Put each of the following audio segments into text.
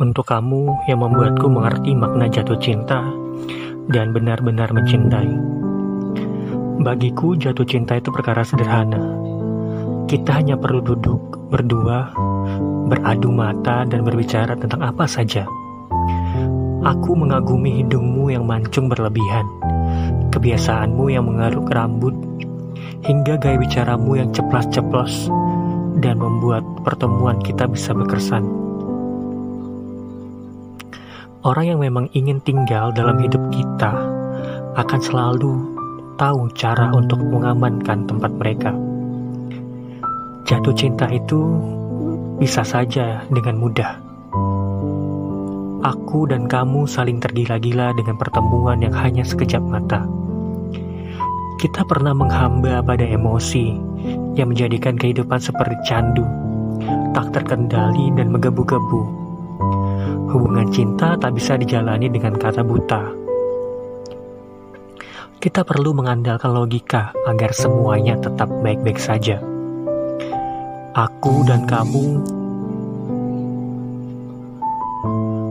Untuk kamu yang membuatku mengerti makna jatuh cinta dan benar-benar mencintai. Bagiku jatuh cinta itu perkara sederhana. Kita hanya perlu duduk berdua, beradu mata dan berbicara tentang apa saja. Aku mengagumi hidungmu yang mancung berlebihan, kebiasaanmu yang mengaruk rambut, hingga gaya bicaramu yang ceplas-ceplos dan membuat pertemuan kita bisa berkesan. Orang yang memang ingin tinggal dalam hidup kita akan selalu tahu cara untuk mengamankan tempat mereka. Jatuh cinta itu bisa saja dengan mudah aku dan kamu saling tergila-gila dengan pertemuan yang hanya sekejap mata. Kita pernah menghamba pada emosi yang menjadikan kehidupan seperti candu, tak terkendali dan menggebu-gebu. Hubungan cinta tak bisa dijalani dengan kata buta. Kita perlu mengandalkan logika agar semuanya tetap baik-baik saja. Aku dan kamu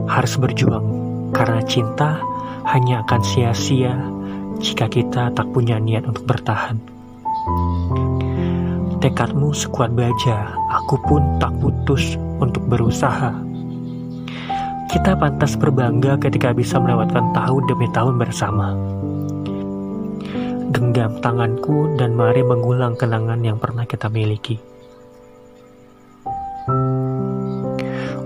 harus berjuang karena cinta hanya akan sia-sia jika kita tak punya niat untuk bertahan. Tekadmu sekuat baja, aku pun tak putus untuk berusaha. Kita pantas berbangga ketika bisa melewatkan tahun demi tahun bersama. Genggam tanganku dan mari mengulang kenangan yang pernah kita miliki.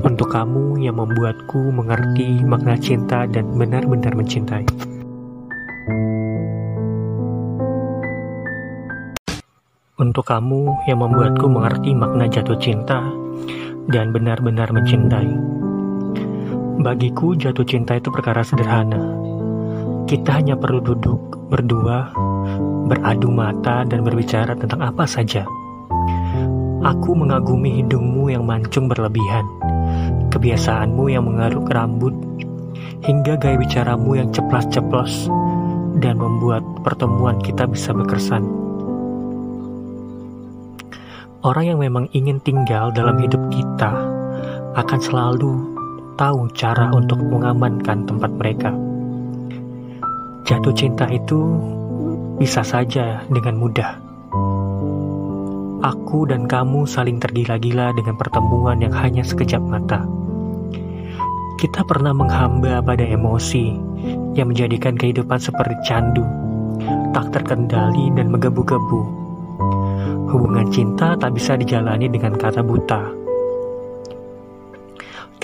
Untuk kamu yang membuatku mengerti makna cinta dan benar-benar mencintai. Untuk kamu yang membuatku mengerti makna jatuh cinta dan benar-benar mencintai. Bagiku jatuh cinta itu perkara sederhana. Kita hanya perlu duduk berdua, beradu mata dan berbicara tentang apa saja. Aku mengagumi hidungmu yang mancung berlebihan kebiasaanmu yang mengaruk rambut, hingga gaya bicaramu yang ceplas-ceplos dan membuat pertemuan kita bisa berkesan. Orang yang memang ingin tinggal dalam hidup kita akan selalu tahu cara untuk mengamankan tempat mereka. Jatuh cinta itu bisa saja dengan mudah. Aku dan kamu saling tergila-gila dengan pertemuan yang hanya sekejap mata. Kita pernah menghamba pada emosi yang menjadikan kehidupan seperti candu, tak terkendali dan menggebu-gebu. Hubungan cinta tak bisa dijalani dengan kata buta.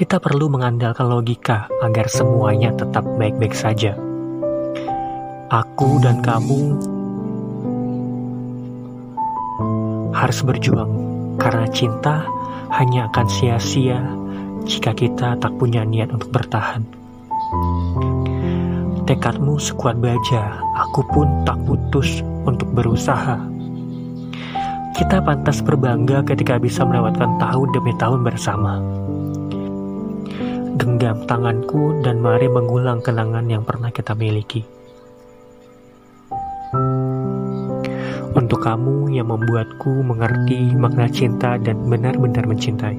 Kita perlu mengandalkan logika agar semuanya tetap baik-baik saja. Aku dan kamu harus berjuang karena cinta hanya akan sia-sia jika kita tak punya niat untuk bertahan. Tekadmu sekuat baja, aku pun tak putus untuk berusaha. Kita pantas berbangga ketika bisa melewatkan tahun demi tahun bersama. Genggam tanganku dan mari mengulang kenangan yang pernah kita miliki. Untuk kamu yang membuatku mengerti makna cinta dan benar-benar mencintai.